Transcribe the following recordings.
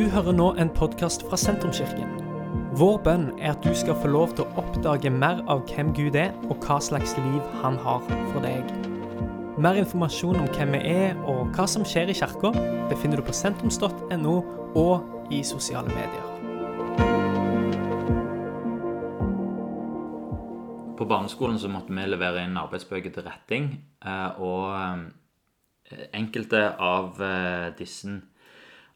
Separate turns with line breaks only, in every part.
Du hører nå en podkast fra Sentrumskirken. Vår bønn er at du skal få lov til å oppdage mer av hvem Gud er, og hva slags liv han har for deg. Mer informasjon om hvem vi er og hva som skjer i kirka, befinner du på sentrums.no og i sosiale medier.
På barneskolen så måtte vi levere inn arbeidsbøker til retting, eh, og eh, enkelte av eh, disse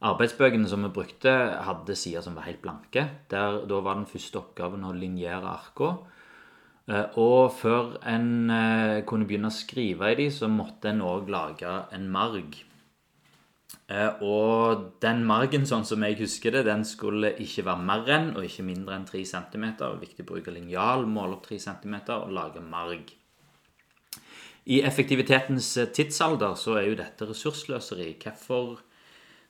arbeidsbøkene som vi brukte, hadde sider som var helt blanke. Der, da var den første oppgaven å linjere arka. Og før en kunne begynne å skrive i de, så måtte en òg lage en marg. Og den margen, sånn som jeg husker det, den skulle ikke være mer enn og ikke mindre enn 3 cm. Viktig å bruke linjal, måle opp 3 cm og lage marg. I effektivitetens tidsalder så er jo dette ressursløseri. Hvorfor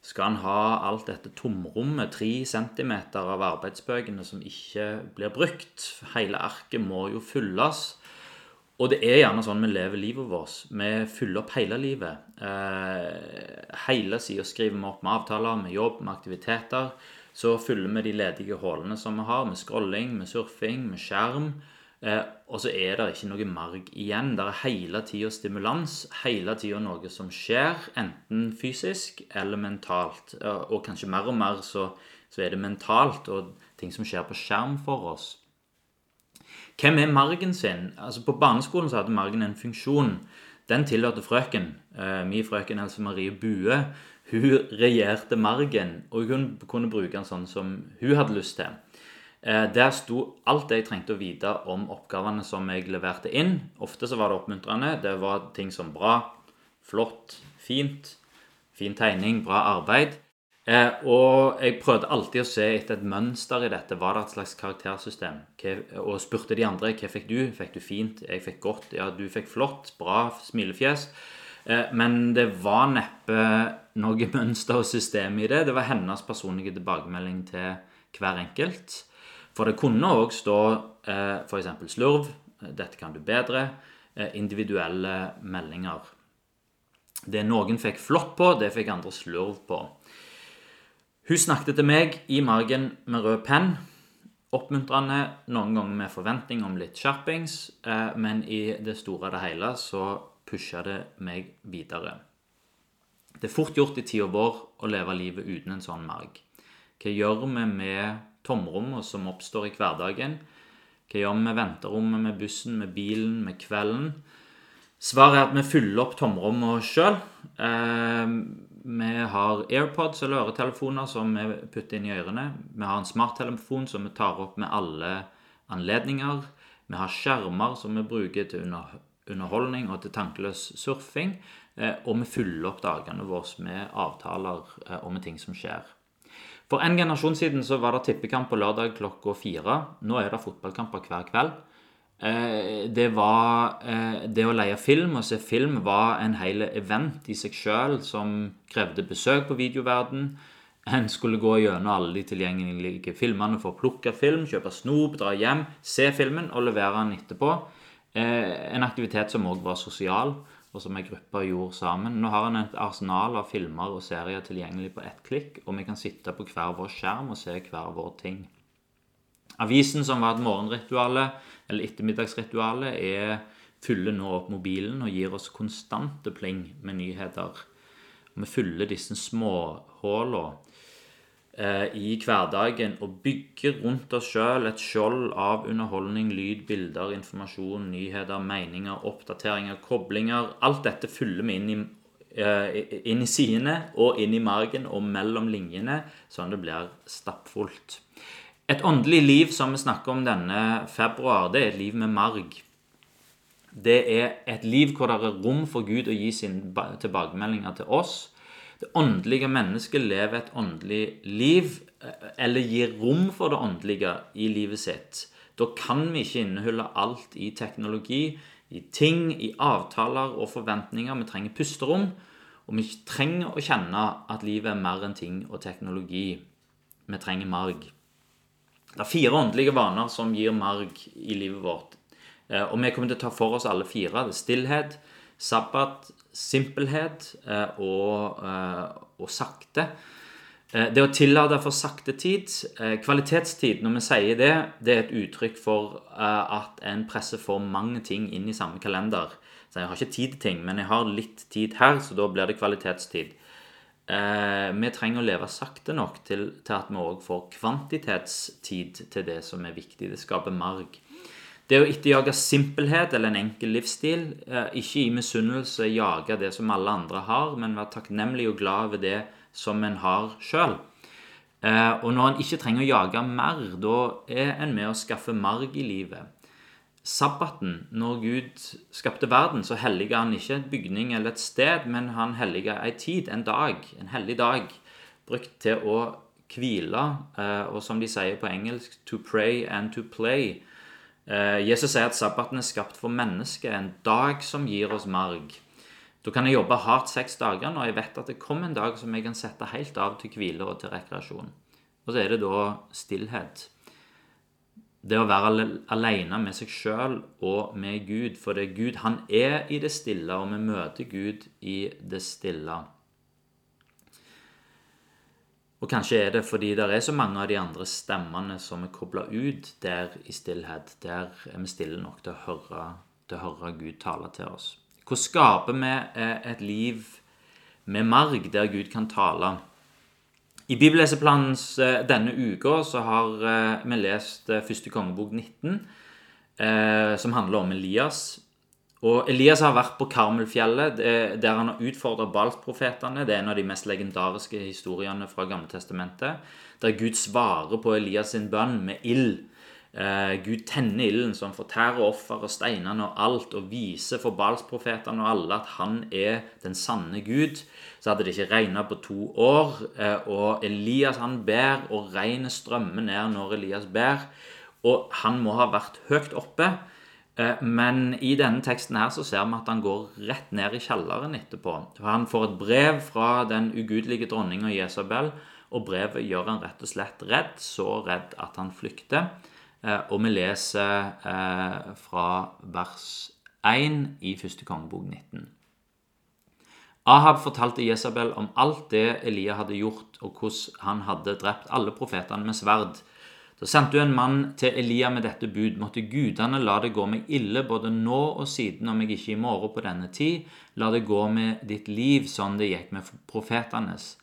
skal en ha alt dette tomrommet, tre centimeter av arbeidsbøkene, som ikke blir brukt? Hele arket må jo fylles. Og det er gjerne sånn vi lever livet vårt. Vi fyller opp hele livet. Eh, hele sida skriver vi opp med avtaler, med jobb, med aktiviteter. Så fyller vi de ledige hullene som vi har, med scrolling, med surfing, med skjerm. Eh, og så er det ikke noe marg igjen. Det er hele tida stimulans, hele tida noe som skjer, enten fysisk eller mentalt. Og kanskje mer og mer så, så, er det mentalt, og ting som skjer på skjerm for oss. Hvem er margen sin? Altså På barneskolen så hadde margen en funksjon. Den tilhørte frøken. Eh, min frøken Else Marie Bue. Hun regjerte margen, og hun kunne bruke den sånn som hun hadde lyst til. Eh, der sto alt det jeg trengte å vite om oppgavene som jeg leverte inn. Ofte så var det oppmuntrende. Det var ting som bra, flott, fint, fin tegning, bra arbeid. Eh, og jeg prøvde alltid å se etter et mønster i dette. Var det et slags karaktersystem? Og spurte de andre hva fikk du? Fikk du fint? Jeg fikk godt. Ja, du fikk flott. Bra. Smilefjes. Eh, men det var neppe noe mønster og system i det. Det var hennes personlige tilbakemelding til hver enkelt. For det kunne òg stå eh, f.eks. slurv, dette kan du bedre, eh, individuelle meldinger. Det noen fikk flott på, det fikk andre slurv på. Hun snakket til meg i margen med rød penn. Oppmuntrende, noen ganger med forventning om litt skjerpings, eh, men i det store og det hele så pusha det meg videre. Det er fort gjort i tida vår å leve livet uten en sånn marg. Hva gjør vi med tomrommet som oppstår i hverdagen? Hva gjør vi med venterommet, med bussen, med bilen, med kvelden? Svaret er at vi fyller opp tomrommet sjøl. Eh, vi har AirPods eller øretelefoner som vi putter inn i ørene. Vi har en smarttelefon som vi tar opp med alle anledninger. Vi har skjermer som vi bruker til underholdning og til tankeløs surfing. Eh, og vi fyller opp dagene våre med avtaler eh, og med ting som skjer. For en generasjon siden så var det tippekamp på lørdag klokka fire. Nå er det fotballkamper hver kveld. Eh, det var eh, Det å leie film og se film var en hel event i seg sjøl som krevde besøk på videoverden. En skulle gå gjennom alle de tilgjengelige filmene for å plukke film, kjøpe snop, dra hjem, se filmen og levere den etterpå. Eh, en aktivitet som òg var sosial og som ei gruppe gjorde sammen. Nå har en et arsenal av filmer og serier tilgjengelig på ett klikk, og vi kan sitte på hver vår skjerm og se hver vår ting. Avisen, som var et morgenrituale, eller ettermiddagsrituale, er, fyller nå opp mobilen og gir oss konstante pling med nyheter. Vi fyller disse småhullene i hverdagen og bygge rundt oss sjøl et skjold av underholdning, lyd, bilder, informasjon, nyheter, meninger, oppdateringer, koblinger. Alt dette fyller vi inn i, eh, inn i sidene og inn i margen og mellom linjene, sånn det blir stappfullt. Et åndelig liv som vi snakker om denne februar, det er et liv med marg. Det er et liv hvor det er rom for Gud å gi sine tilbakemeldinger til oss det åndelige mennesket lever et åndelig liv, eh, eller gir rom for det åndelige i livet sitt, da kan vi ikke inneholde alt i teknologi, i ting, i avtaler og forventninger. Vi trenger pusterom, og vi trenger å kjenne at livet er mer enn ting og teknologi. Vi trenger marg. Det er fire åndelige vaner som gir marg i livet vårt. Eh, og vi kommer til å ta for oss alle fire. Det er stillhet, sabbat, simpelhet eh, og, eh, og sakte. Eh, Det å tillate for saktetid, eh, kvalitetstid, når vi sier det, det er et uttrykk for at en presser for mange ting inn i samme kalender. Så jeg har ikke tid til ting, men jeg har litt tid her, så da blir det kvalitetstid. Vi trenger å leve sakte nok til, til at vi òg får kvantitetstid til det som er viktig. Det skaper marg. Det å etterjage simpelhet eller en enkel livsstil, eh, ikke i misunnelse jage det som alle andre har, men være takknemlig og glad ved det som en har sjøl. Og når en ikke trenger å jage mer, da er en med å skaffe marg i livet. Sabbaten, når Gud skapte verden, så helliga han ikke en bygning eller et sted, men han helliga ei tid, en dag, en hellig dag, brukt til å hvile, eh, og som de sier på engelsk, to pray and to play. Eh, Jesus sier at sabbaten er skapt for mennesket, en dag som gir oss marg. Da kan jeg jobbe hardt seks dager når jeg vet at det kommer en dag som jeg kan sette helt av til hvile og til rekreasjon. Og så er det da stillhet. Det å være ale- alene med seg sjøl og med Gud. For det er Gud, han er i det stille, og vi møter Gud i det stille. Og kanskje er det fordi det er så mange av de andre stemmene som er kobla ut der i stillhet. Der er vi stille nok til å høre, til å høre Gud tale til oss. Hvordan skaper vi eh, et liv med marg, der Gud kan tale? I bibelleseplanens eh, denne uka så har eh, vi lest første kongebok 19, eh, som handler om Elias. Og Elias har vært på Karmelfjellet, der han har utfordra Balsprofetene. Det er en av de mest legendariske historiene fra Gamletestamentet. Der Gud svarer på Elias sin bønn med ild. Eh, Gud tenner ilden som fortærer offer og steinene og alt, og viser for Balsprofetene og alle at han er den sanne Gud. Så hadde det ikke regna på to år, eh, og Elias han ber, og regnet strømmer ned når Elias ber. Og han må ha vært høyt oppe. Eh, Men i denne teksten her så ser vi at han går rett ned i kjelleren etterpå. Han får et brev fra den ugudelige dronninga Jesabel, og brevet gjør han rett og slett redd, så redd at han flykter. Eh, Og vi leser eh, fra vers 1 i første kongebok 19. Ahab fortalte Jesabel om alt det Elia hadde gjort, og hvordan han hadde drept alle profetene med sverd. Da sendte hun en mann til Elia med dette bud. Måtte gudene la det gå meg ille både nå og siden, om jeg ikke i morgen på denne tid. La det gå med ditt liv sånn det gikk med profetenes.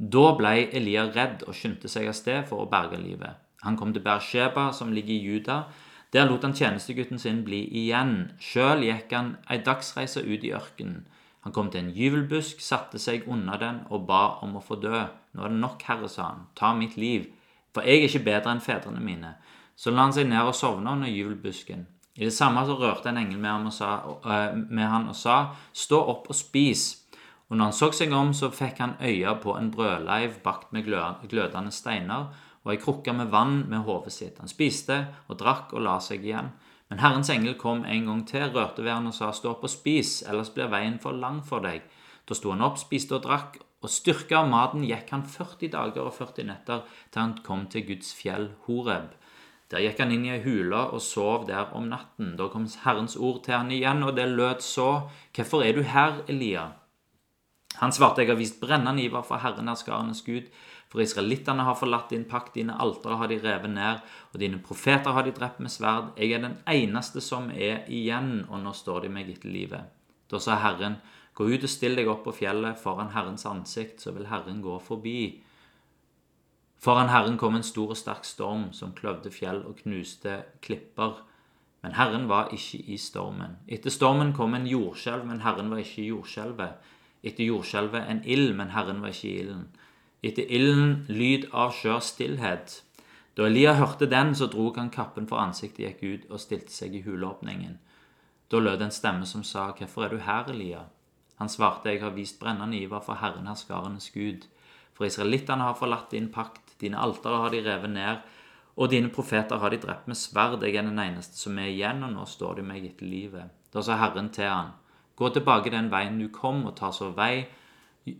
Da ble Elia redd og skyndte seg av sted for å berge livet. Han kom til Bersheba, som ligger i Juda. Der lot han tjenestegutten sin bli igjen. Sjøl gikk han ei dagsreise ut i ørkenen. Han kom til en gyvelbusk, satte seg unna den og ba om å få dø. Nå er det nok, Herre, sa han. Ta mitt liv. For jeg er ikke bedre enn fedrene mine. Så la han seg ned og sovne under julbusken. I det samme så rørte en engel med, ham sa, øh, med han og sa, Stå opp og spis. Og når han så seg om, så fikk han øye på en brødleiv bakt med glødende steiner og ei krukke med vann med hodet sitt. Han spiste og drakk og la seg igjen. Men Herrens engel kom en gang til, rørte ved han og sa, Stå opp og spis, ellers blir veien for lang for deg. Da sto han opp, spiste og drakk, og styrka av maten gikk han 40 dager og 40 netter til han kom til Guds fjell Horeb. Der gikk han inn i ei hule og sov der om natten. Da kom Herrens ord til han igjen, og det lød så, Hvorfor er du her, Elia? Han svarte, Jeg har vist brennende iver for Herren er skarenes Gud. For israelittene har forlatt din pakt, dine altere har de revet ned, og dine profeter har de drept med sverd. Jeg er den eneste som er igjen, og nå står de meg etter livet. Da sa Herren, gå ut og still deg opp på fjellet foran Herrens ansikt, så vil Herren gå forbi. Foran Herren kom en stor og sterk storm som kløvde fjell og knuste klipper. Men Herren var ikke i stormen. Etter stormen kom en jordskjelv, men Herren var ikke i jordskjelvet. Etter jordskjelvet en ild, men Herren var ikke i ilden. Etter ilden lyd av skjør stillhet. Da Elia hørte den, så drog han kappen for ansiktet, gikk ut og stilte seg i huleåpningen. Da lød en stemme som sa, Hvorfor er du her, Elia? Han svarte, Jeg har vist brennende iver for Herren herskarenes Gud. For israelittene har forlatt din pakt, dine altere har de revet ned, og dine profeter har de drept med sverd. Jeg er den eneste som er igjen, og nå står de meg etter livet. Da sa Herren til han, Gå tilbake den veien du kom, og ta så vei,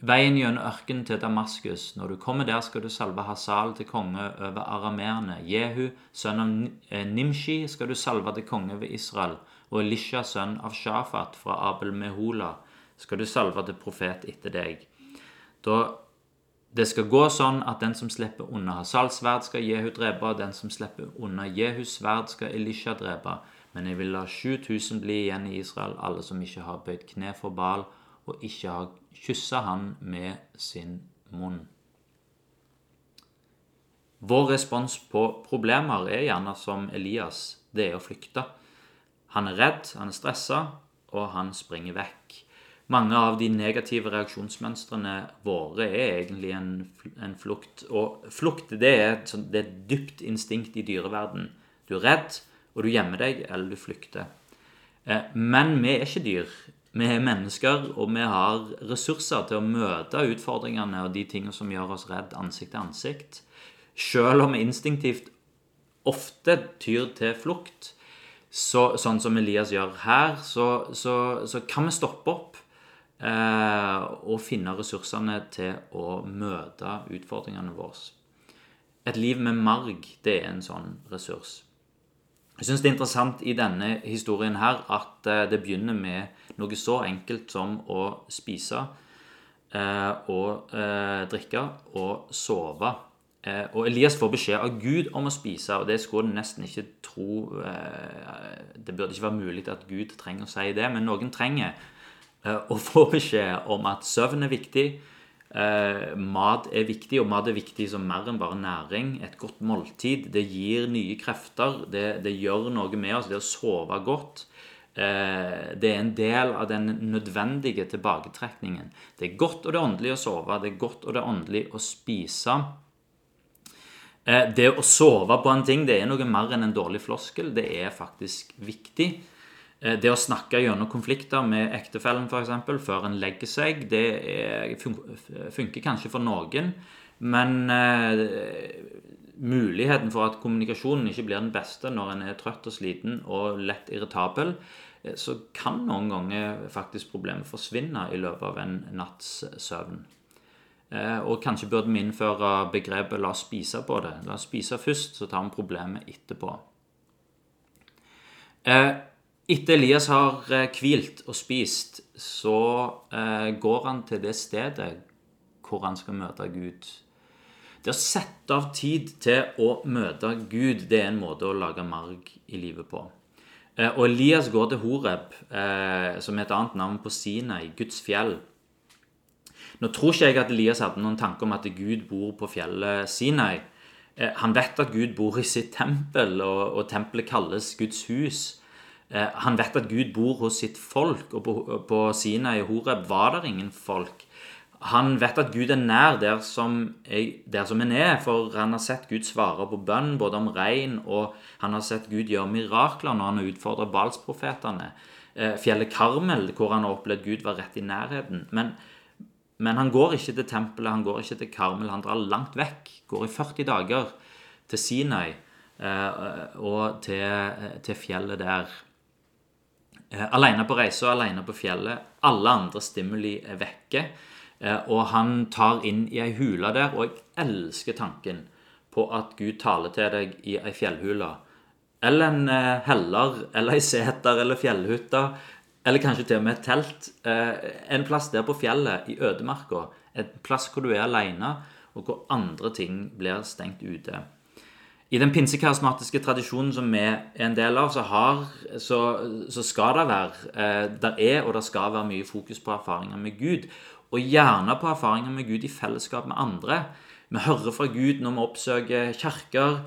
veien gjennom ørkenen til Damaskus. Når du kommer der, skal du salve Hasal til konge over arameerne. Jehu, sønn av eh, Nimshi, skal du salve til konge ved Israel. Og Elisha, sønn av Shafat fra Abel Mehola, skal du salve til profet etter deg. Da Det skal gå sånn at den som slipper unna Hasals sverd, skal Jehu drepe, og den som slipper unna Jehus sverd, skal Elisha drepe. Men jeg vil la 7000 bli igjen i Israel, alle som ikke har bøyd kne for Baal, og ikke har kyssa han med sin munn. Vår respons på problemer er gjerne som Elias. Det er å flykte. Han er redd, han er stressa, og han springer vekk. Mange av de negative reaksjonsmønstrene våre er egentlig en, en flukt. Og flukt det er, et, det er et dypt instinkt i dyreverden. Du er redd, og du gjemmer deg, eller du flykter. Eh, men vi er ikke dyr. Vi er mennesker, og vi har ressurser til å møte utfordringene og de tingene som gjør oss redd ansikt til ansikt. Selv om vi instinktivt ofte tyr til flukt, så, sånn som Elias gjør her, så, så, så kan vi stoppe opp og finne ressursene til å møte utfordringene våre. Et liv med marg, det er en sånn ressurs. Jeg syns det er interessant i denne historien her at eh, det begynner med noe så enkelt som å spise eh, og eh, drikke og sove. Eh, og Elias får beskjed av Gud om å spise, og det skulle en nesten ikke tro eh, Det burde ikke være mulig at Gud trenger å si det, men noen trenger eh, å få beskjed om at søvn er viktig, mat er viktig, og mat er viktig som mer enn bare næring. Et godt måltid. Det gir nye krefter. Det, det gjør noe med oss. Det å sove godt. Det er en del av den nødvendige tilbaketrekningen. Det er godt og det er åndelig å sove. Det er godt og det er åndelig å spise. Eh, det å sove på en ting det er noe mer enn en dårlig floskel. Det er faktisk viktig. Eh, det å snakke gjennom konflikter med ektefellen f.eks. før en legger seg, det er, funker kanskje for noen. Men eh, muligheten for at kommunikasjonen ikke blir den beste når en er trøtt og sliten og lett irritabel, eh, så kan noen ganger faktisk problemet forsvinne i løpet av en natts søvn. Og kanskje burde vi innføre begrepet 'la oss spise på det'. La oss spise først, så tar vi problemet etterpå. Eh, etter Elias har eh, hvilt og spist, så går han til det stedet hvor han skal møte Gud. Det å sette av tid til å møte Gud, det er en måte å lage marg i livet på. Og Elias går til Horeb, som er et annet navn på Sinai, Guds fjell. Nå tror ikke jeg at Elias hadde noen tanke om at Gud bor på fjellet Sinai. Eh, han vet at Gud bor i sitt tempel, og tempelet kalles Guds hus. Eh, han vet at Gud bor hos sitt folk, og på, på i Horeb var det ingen folk. Han vet at Gud er nær der som, jeg, der som en er, for han har sett Gud svare på bønn, både om regn, og han har sett Gud gjøre mirakler når han har utfordret Balsprofetene. Eh, fjellet Karmel, hvor han har opplevd Gud var rett i nærheten. Men men han går ikke til tempelet, han går ikke til Karmel. Han drar langt vekk. Går i 40 dager til Sinai eh, og til, til, fjellet der. Eh, alene på reise og alene på fjellet. Alle andre stimuli er vekke. Eh, og han tar inn i ei hule der, og jeg elsker tanken på at Gud taler til deg i ei fjellhule. Eller en eh, heller, eller ei seter eller fjellhytte eller kanskje til og med et telt. En plass der på fjellet, i ødemarka. En plass hvor du er alene, og hvor andre ting blir stengt ute. I den pinsekarismatiske tradisjonen som vi er en del av, så, har, så, så skal det være eh, Der er og det skal være mye fokus på erfaringer med Gud. Og gjerne på erfaringer med Gud i fellesskap med andre. Vi hører fra Gud når vi oppsøker kirker.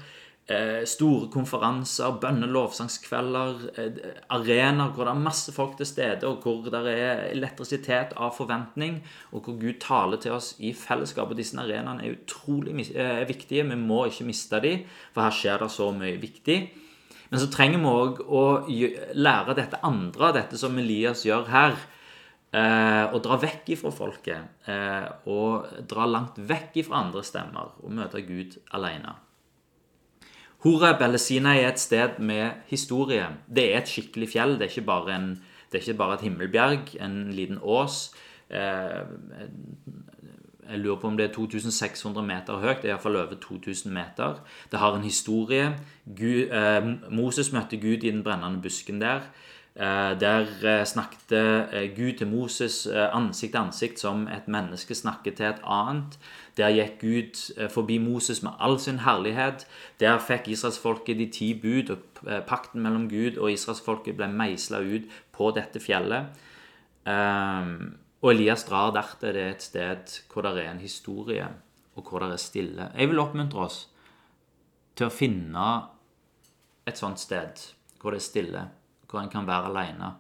Eh, store konferanser, bønne- lovsangskvelder, eh, arenaer hvor det er masse folk til stede, og hvor det er elektrisitet av forventning, og hvor Gud taler til oss i fellesskap. Og disse arenaene er utrolig eh, viktige. Vi må ikke miste dem, for her skjer det så mye viktig. Men så trenger vi òg å lære dette andre, dette som Elias gjør her. Eh, dra vekk ifra folket. Eh, og dra langt vekk ifra andre stemmer og møte Gud alene. Horeb eller Sinai er et sted med historie. Det er et skikkelig fjell. Det er ikke bare, en, er ikke bare et himmelbjerg, en liten ås. Eh, jeg lurer på om det er 2600 meter høyt. Det er iallfall over 2000 meter. Det har en historie. Gud, eh, Moses møtte Gud i den brennende busken der. Eh, Der eh, snakket eh, Gud til Moses ansikt til ansikt som et menneske snakker til et annet. Der gikk Gud forbi Moses med all sin herlighet. Der fikk israelsfolket de ti bud, og pakten mellom Gud og israelsfolket ble meisla ut på dette fjellet. Og Elias drar dertil. Det er et sted hvor det er en historie, og hvor det er stille. Jeg vil oppmuntre oss til å finne et sånt sted hvor det er stille, hvor en kan være alene,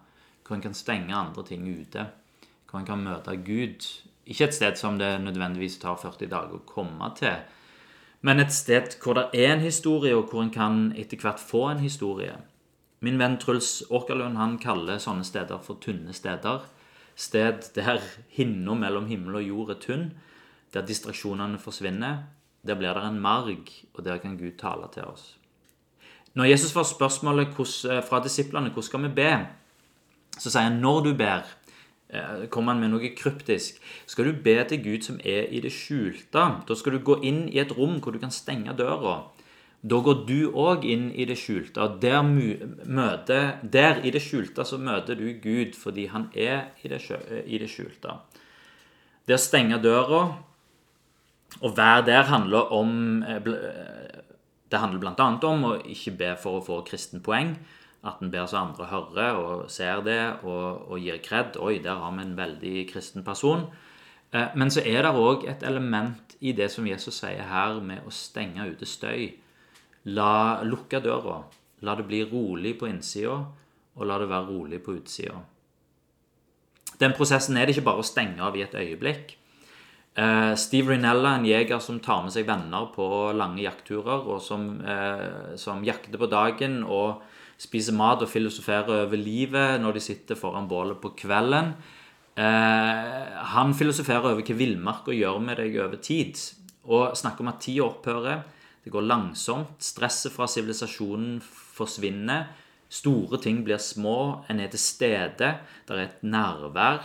hvor en kan stenge andre ting ute, hvor en kan møte Gud. Ikke et sted som det nødvendigvis tar 40 dager å komme til, men et sted hvor det er en historie, og hvor en kan etter hvert få en historie. Min venn Truls Åkerlund han kaller sånne steder for tynne steder. Sted der hinna mellom himmel og jord er tynn, der distraksjonene forsvinner. Der blir det en marg, og der kan Gud tale til oss. Når Jesus får spørsmålet fra disiplene hvordan skal vi be, så sier han når du ber, eh, kommer han med noe kryptisk. Skal du be til Gud som er i det skjulte, da skal du gå inn i et rom hvor du kan stenge døra. Da går du òg inn i det skjulte, der, møter, der i det skjulte så møter du Gud fordi han er i det, skjø- i det skjulte. Det å stenge døra og være der handler om eh, eh, Det handler bl.a. om å ikke be for å få kristen poeng. At en ber så andre hører og ser det og, og gir kred. Oi, der har vi en veldig kristen person. Eh, Men så er det òg et element i det som Jesus sier her, med å stenge ute støy. La lukke døra. La det bli rolig på innsida, og la det være rolig på utsida. Den prosessen er det ikke bare å stenge av i et øyeblikk. Eh, Steve Rinella, en jeger som tar med seg venner på lange jaktturer, og som, eh, som jakter på dagen og spiser mat og filosoferer over livet når de sitter foran bålet på kvelden. Eh, han filosoferer over hva villmarka gjør med deg over tid, og snakker om at tida opphører. Det går langsomt. Stresset fra sivilisasjonen forsvinner. Store ting blir små. En er til stede. Det er et nærvær.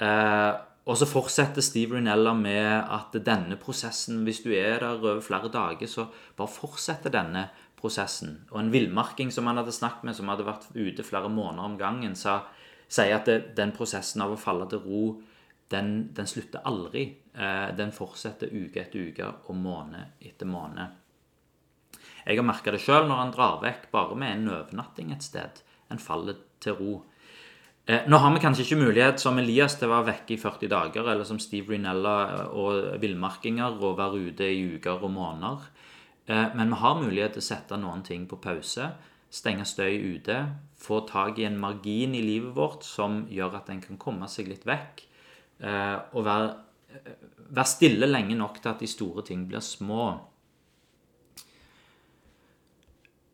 Eh, og så fortsetter Steve Rinella med at denne prosessen, hvis du er der over flere dager, så bare fortsetter denne prosessen. Og en villmarking som han hadde snakket med, som hadde vært ute flere måneder om gangen, sa, sier at det, den prosessen av å falle til ro, den, den slutter aldri. Eh, den fortsetter uke etter uke og måned etter måned. Jeg har merka det sjøl når han drar vekk bare med en overnatting et sted. En faller til ro. Eh, Nå har vi kanskje ikke mulighet som Elias til å være vekke i 40 dager, eller som Steve Rinella og villmarkinger og være ute i uker og måneder. Eh, Men vi har mulighet til å sette noen ting på pause, stenge støy ute, få tak i en margin i livet vårt som gjør at en kan komme seg litt vekk, eh, og være, være stille lenge nok til at de store ting blir små.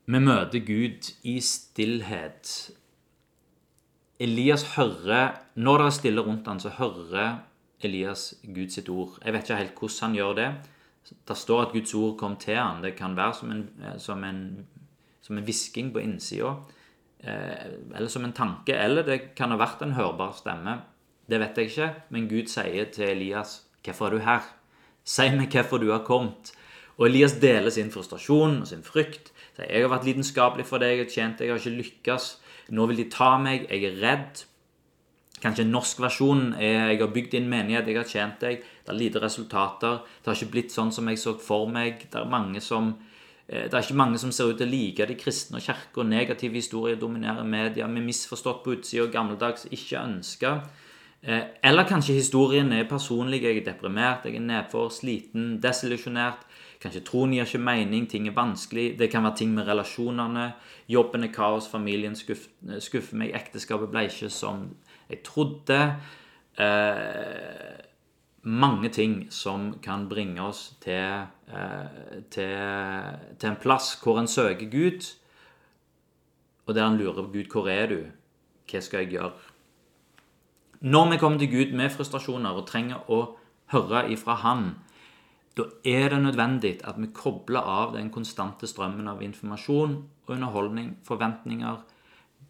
Vi møter Gud i stillhet. Elias hører Når det er stille rundt han, så hører Elias Guds ord. Jeg vet ikke helt hvordan han gjør det. Det står at Guds ord kom til han. Det kan være som en, en, som en hvisking på innsida. Eh, eller som en tanke. Eller det kan ha vært en hørbar stemme. Det vet jeg ikke. Men Gud sier til Elias, 'Hvorfor er du her?' Si meg hvorfor du har kommet. Og Elias deler sin frustrasjon og sin frykt. Sier, 'Jeg har vært lidenskapelig for deg, jeg har tjent deg, jeg har ikke lykkes.' Nå vil de ta meg, jeg er redd. Kanskje norskversjonen norsk versjon er 'Jeg har bygd inn menighet, jeg har tjent deg'. Det er lite resultater. Det har ikke blitt sånn som jeg så for meg. Det er som eh, det er ikke mange som ser ut til å like de kristne og kirka. Negative historier dominerer media. Vi er misforstått på utsida gammeldags, ikke ønska. Eh, Eller kanskje historien er personlig. Jeg er deprimert, jeg er nedfor, sliten, desillusjonert. Kanskje troen gir ikke mening, ting er vanskelig. Det kan være ting med relasjonene. Jobben er kaos, familien skuff, skuffer meg, ekteskapet ble ikke som jeg trodde. Eh, mange ting som kan bringe oss til, eh, til, til en plass hvor en søker Gud, og der en lurer på Gud, hvor er du? Hva skal jeg gjøre? Når vi kommer til Gud med frustrasjoner og trenger å høre ifra Han, da er det nødvendig at vi kobler av den konstante strømmen av informasjon og underholdning, forventninger,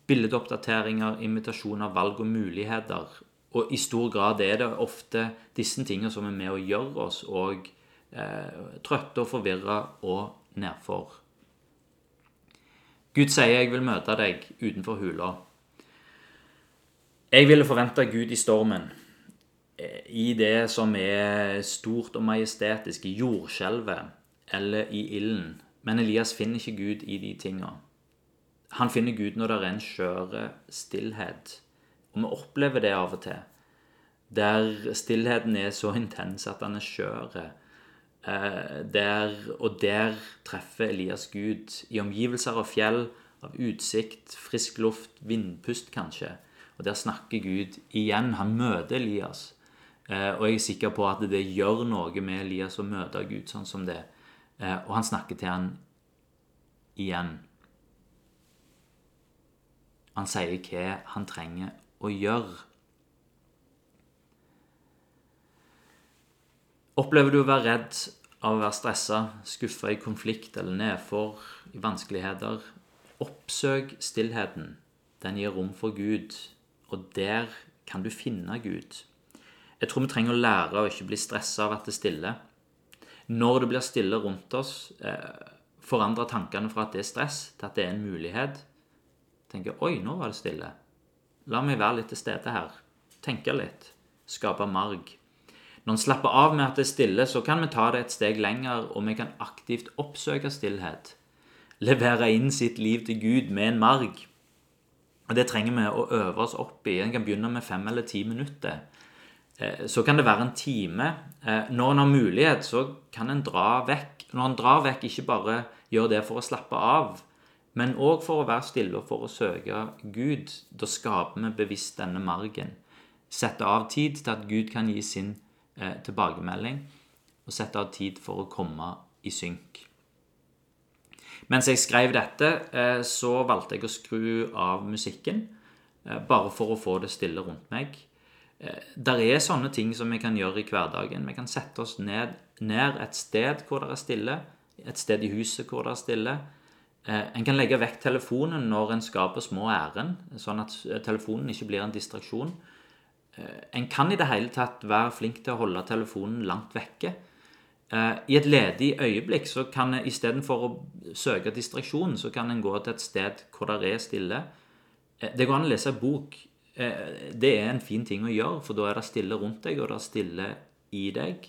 bildeoppdateringer, invitasjoner, valg og muligheter. Og i stor grad er det ofte disse tingene som er med å gjøre oss og eh, trøtte og forvirra og nedfor. Gud sier 'jeg vil møte deg utenfor hula'. Jeg ville forvente Gud i stormen. Eh, I det som er stort og majestetisk, i jordskjelvet eller i ilden. Men Elias finner ikke Gud i de tinga. Han finner Gud når det er en skjøre stillhet. Og vi opplever det av og til. Der stillheten er så intens at han er skjør. Eh, og der treffer Elias Gud. I omgivelser av fjell, av utsikt, frisk luft, vindpust kanskje. Og der snakker Gud igjen. Han møter Elias. Eh, og jeg er sikker på at det gjør noe med Elias å møte Gud sånn som det. Eh, og han snakker til han igjen. Han sier hva han trenger å gjøre. Opplever du å være redd av å være stressa, skuffa i konflikt eller nedfor, i vanskeligheter? Oppsøk stillheten. Den gir rom for Gud, og der kan du finne Gud. Jeg tror vi trenger å lære å ikke bli stressa av at det er stille. Når det blir stille rundt oss, eh, forandre tankene fra at det er stress, til at det er en mulighet. Tenke 'oi, nå var det stille'. La meg være litt til stede her. Tenke litt. Skape marg. Når en slapper av med at det er stille, så kan vi ta det et steg lenger, og vi kan aktivt oppsøke stillhet. Levere inn sitt liv til Gud med en marg. Og Det trenger vi å øve oss opp i. En kan begynne med fem eller ti minutter. Eh, så kan det være en time. Eh, når en har mulighet, så kan en dra vekk. Når en drar vekk, ikke bare gjør det for å slappe av, men òg for å være stille og for å søke Gud. Da skaper vi bevisst denne margen. Sette av tid til at Gud kan gi sin eh, tilbakemelding, og sette av tid for å komme i synk. Mens jeg skrev dette, så valgte jeg å skru av musikken, bare for å få det stille rundt meg. Eh, der er sånne ting som vi kan gjøre i hverdagen. Vi kan sette oss ned, ned et sted hvor det er stille, et sted i huset hvor det er stille. En kan legge vekk telefonen når en skal på små ærend, sånn at telefonen ikke blir en distraksjon. En kan i det hele tatt være flink til å holde telefonen langt vekke. I et ledig øyeblikk så kan en istedenfor å søke distraksjon, så kan en gå til et sted hvor det er stille. Det går an å lese en bok Eh, det er en fin ting å gjøre, for da er det stille rundt deg, og det er stille i deg.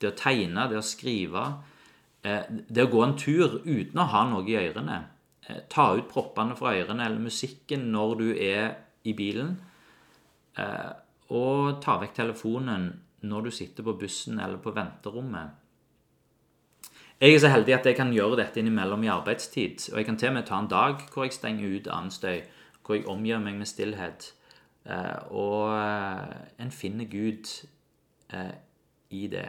Det å tegne, det å skrive, eh, det å gå en tur uten å ha noe i ørene. Eh, ta ut proppene fra ørene eller musikken når du er i bilen. Og ta vekk telefonen når du sitter på bussen eller på venterommet. Jeg er så heldig at jeg kan gjøre dette innimellom i arbeidstid. Og jeg kan til og med ta en dag hvor jeg stenger ut annen støy, hvor jeg omgjør meg med stillhet. Eh, og eh, en finner Gud eh, i det.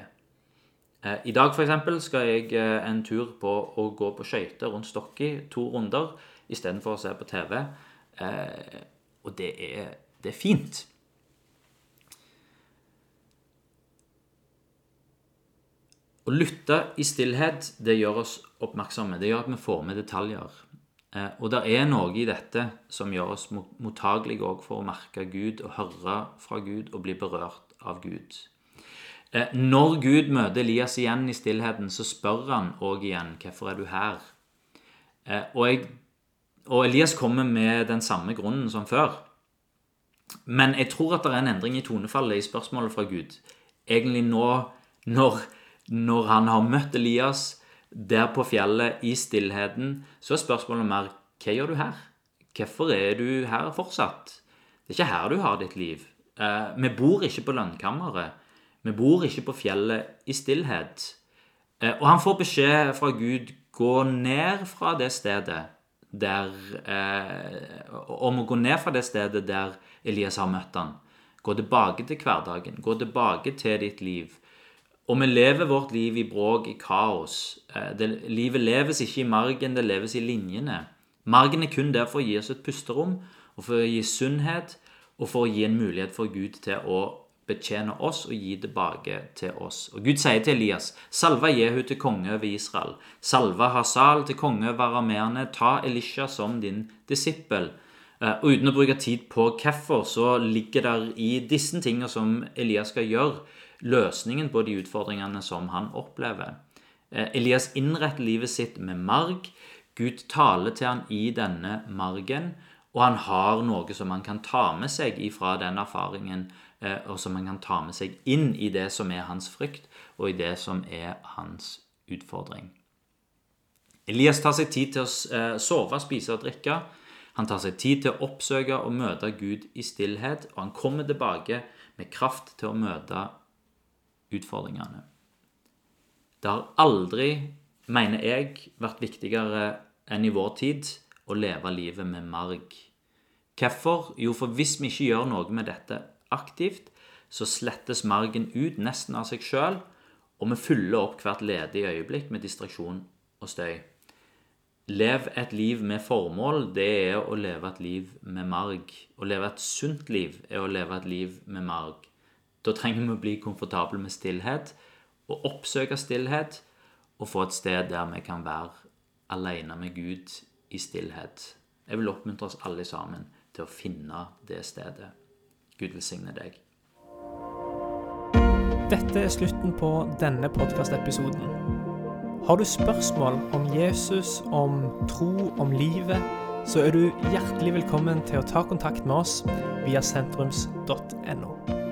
I dag for eksempel, skal jeg en tur på å gå på skøyter rundt Stokki to runder istedenfor å se på TV. Og det er, det er fint. Å lytte i stillhet det gjør oss oppmerksomme. Det gjør at vi får med detaljer. Eh, og det er noe i dette som gjør oss mottagelige for å merke Gud og høre fra Gud og bli berørt av Gud. Eh, når Gud møter Elias igjen i stillheten, så spør han òg igjen 'Hvorfor er du her?' Eh, og, jeg, og Elias kommer med den samme grunnen som før. Men jeg tror at det er en endring i tonefallet i spørsmålet fra Gud. Egentlig nå, når, når han har møtt Elias der på fjellet, i stillheten, så er spørsmålet mer hva gjør du her? Hvorfor er du her fortsatt? Det er ikke her du har ditt liv. Eh, vi bor ikke på lønnkammeret. Vi bor ikke på fjellet i stillhet. Eh, og han får beskjed fra Gud gå ned fra det stedet der eh, Om å gå ned fra det stedet der Elias har møtt han. Gå tilbake til hverdagen. Gå tilbake til ditt liv. Og vi lever vårt liv i bråk, i kaos. Eh, det, livet leves ikke i margen, det leves i linjene. Margen er kun der for å gi oss et pusterom, og for å gi sunnhet, og for å gi en mulighet for Gud til å betjene oss og gi tilbake til oss. Og Gud sier til Elias, salva Jehu til konge over Israel. Salva Hasal til konge over arameerne. Ta Elisha som din disippel. Eh, og uten å bruke tid på hvorfor, så ligger der i disse tingene som Elias skal gjøre, løsningen på de utfordringene som han opplever. Eh, Elias innretter livet sitt med marg. Gud taler til han i denne margen. Og han har noe som han kan ta med seg ifra den erfaringen, eh, og som han kan ta med seg inn i det som er hans frykt, og i det som er hans utfordring. Elias tar seg tid til å eh, sove, spise og drikke. Han tar seg tid til å oppsøke og møte Gud i stillhet, og han kommer tilbake med kraft til å møte utfordringene. Det har aldri, mener jeg, vært viktigere enn i vår tid å leve livet med marg. Hvorfor? Jo, for hvis vi ikke gjør noe med dette aktivt, så slettes margen ut nesten av seg sjøl, og vi fyller opp hvert ledige øyeblikk med distraksjon og støy. Lev et liv med formål, det er å leve et liv med marg. Å leve et sunt liv er å leve et liv med marg. Da trenger vi å bli komfortable med stillhet, og oppsøke stillhet, og få et sted der vi kan være alene med Gud i stillhet. Jeg vil oppmuntre oss alle sammen til å finne det stedet. Gud velsigne deg.
Dette er slutten på denne podkastepisoden. Har du spørsmål om Jesus, om tro, om livet, så er du hjertelig velkommen til å ta kontakt med oss via sentrums.no.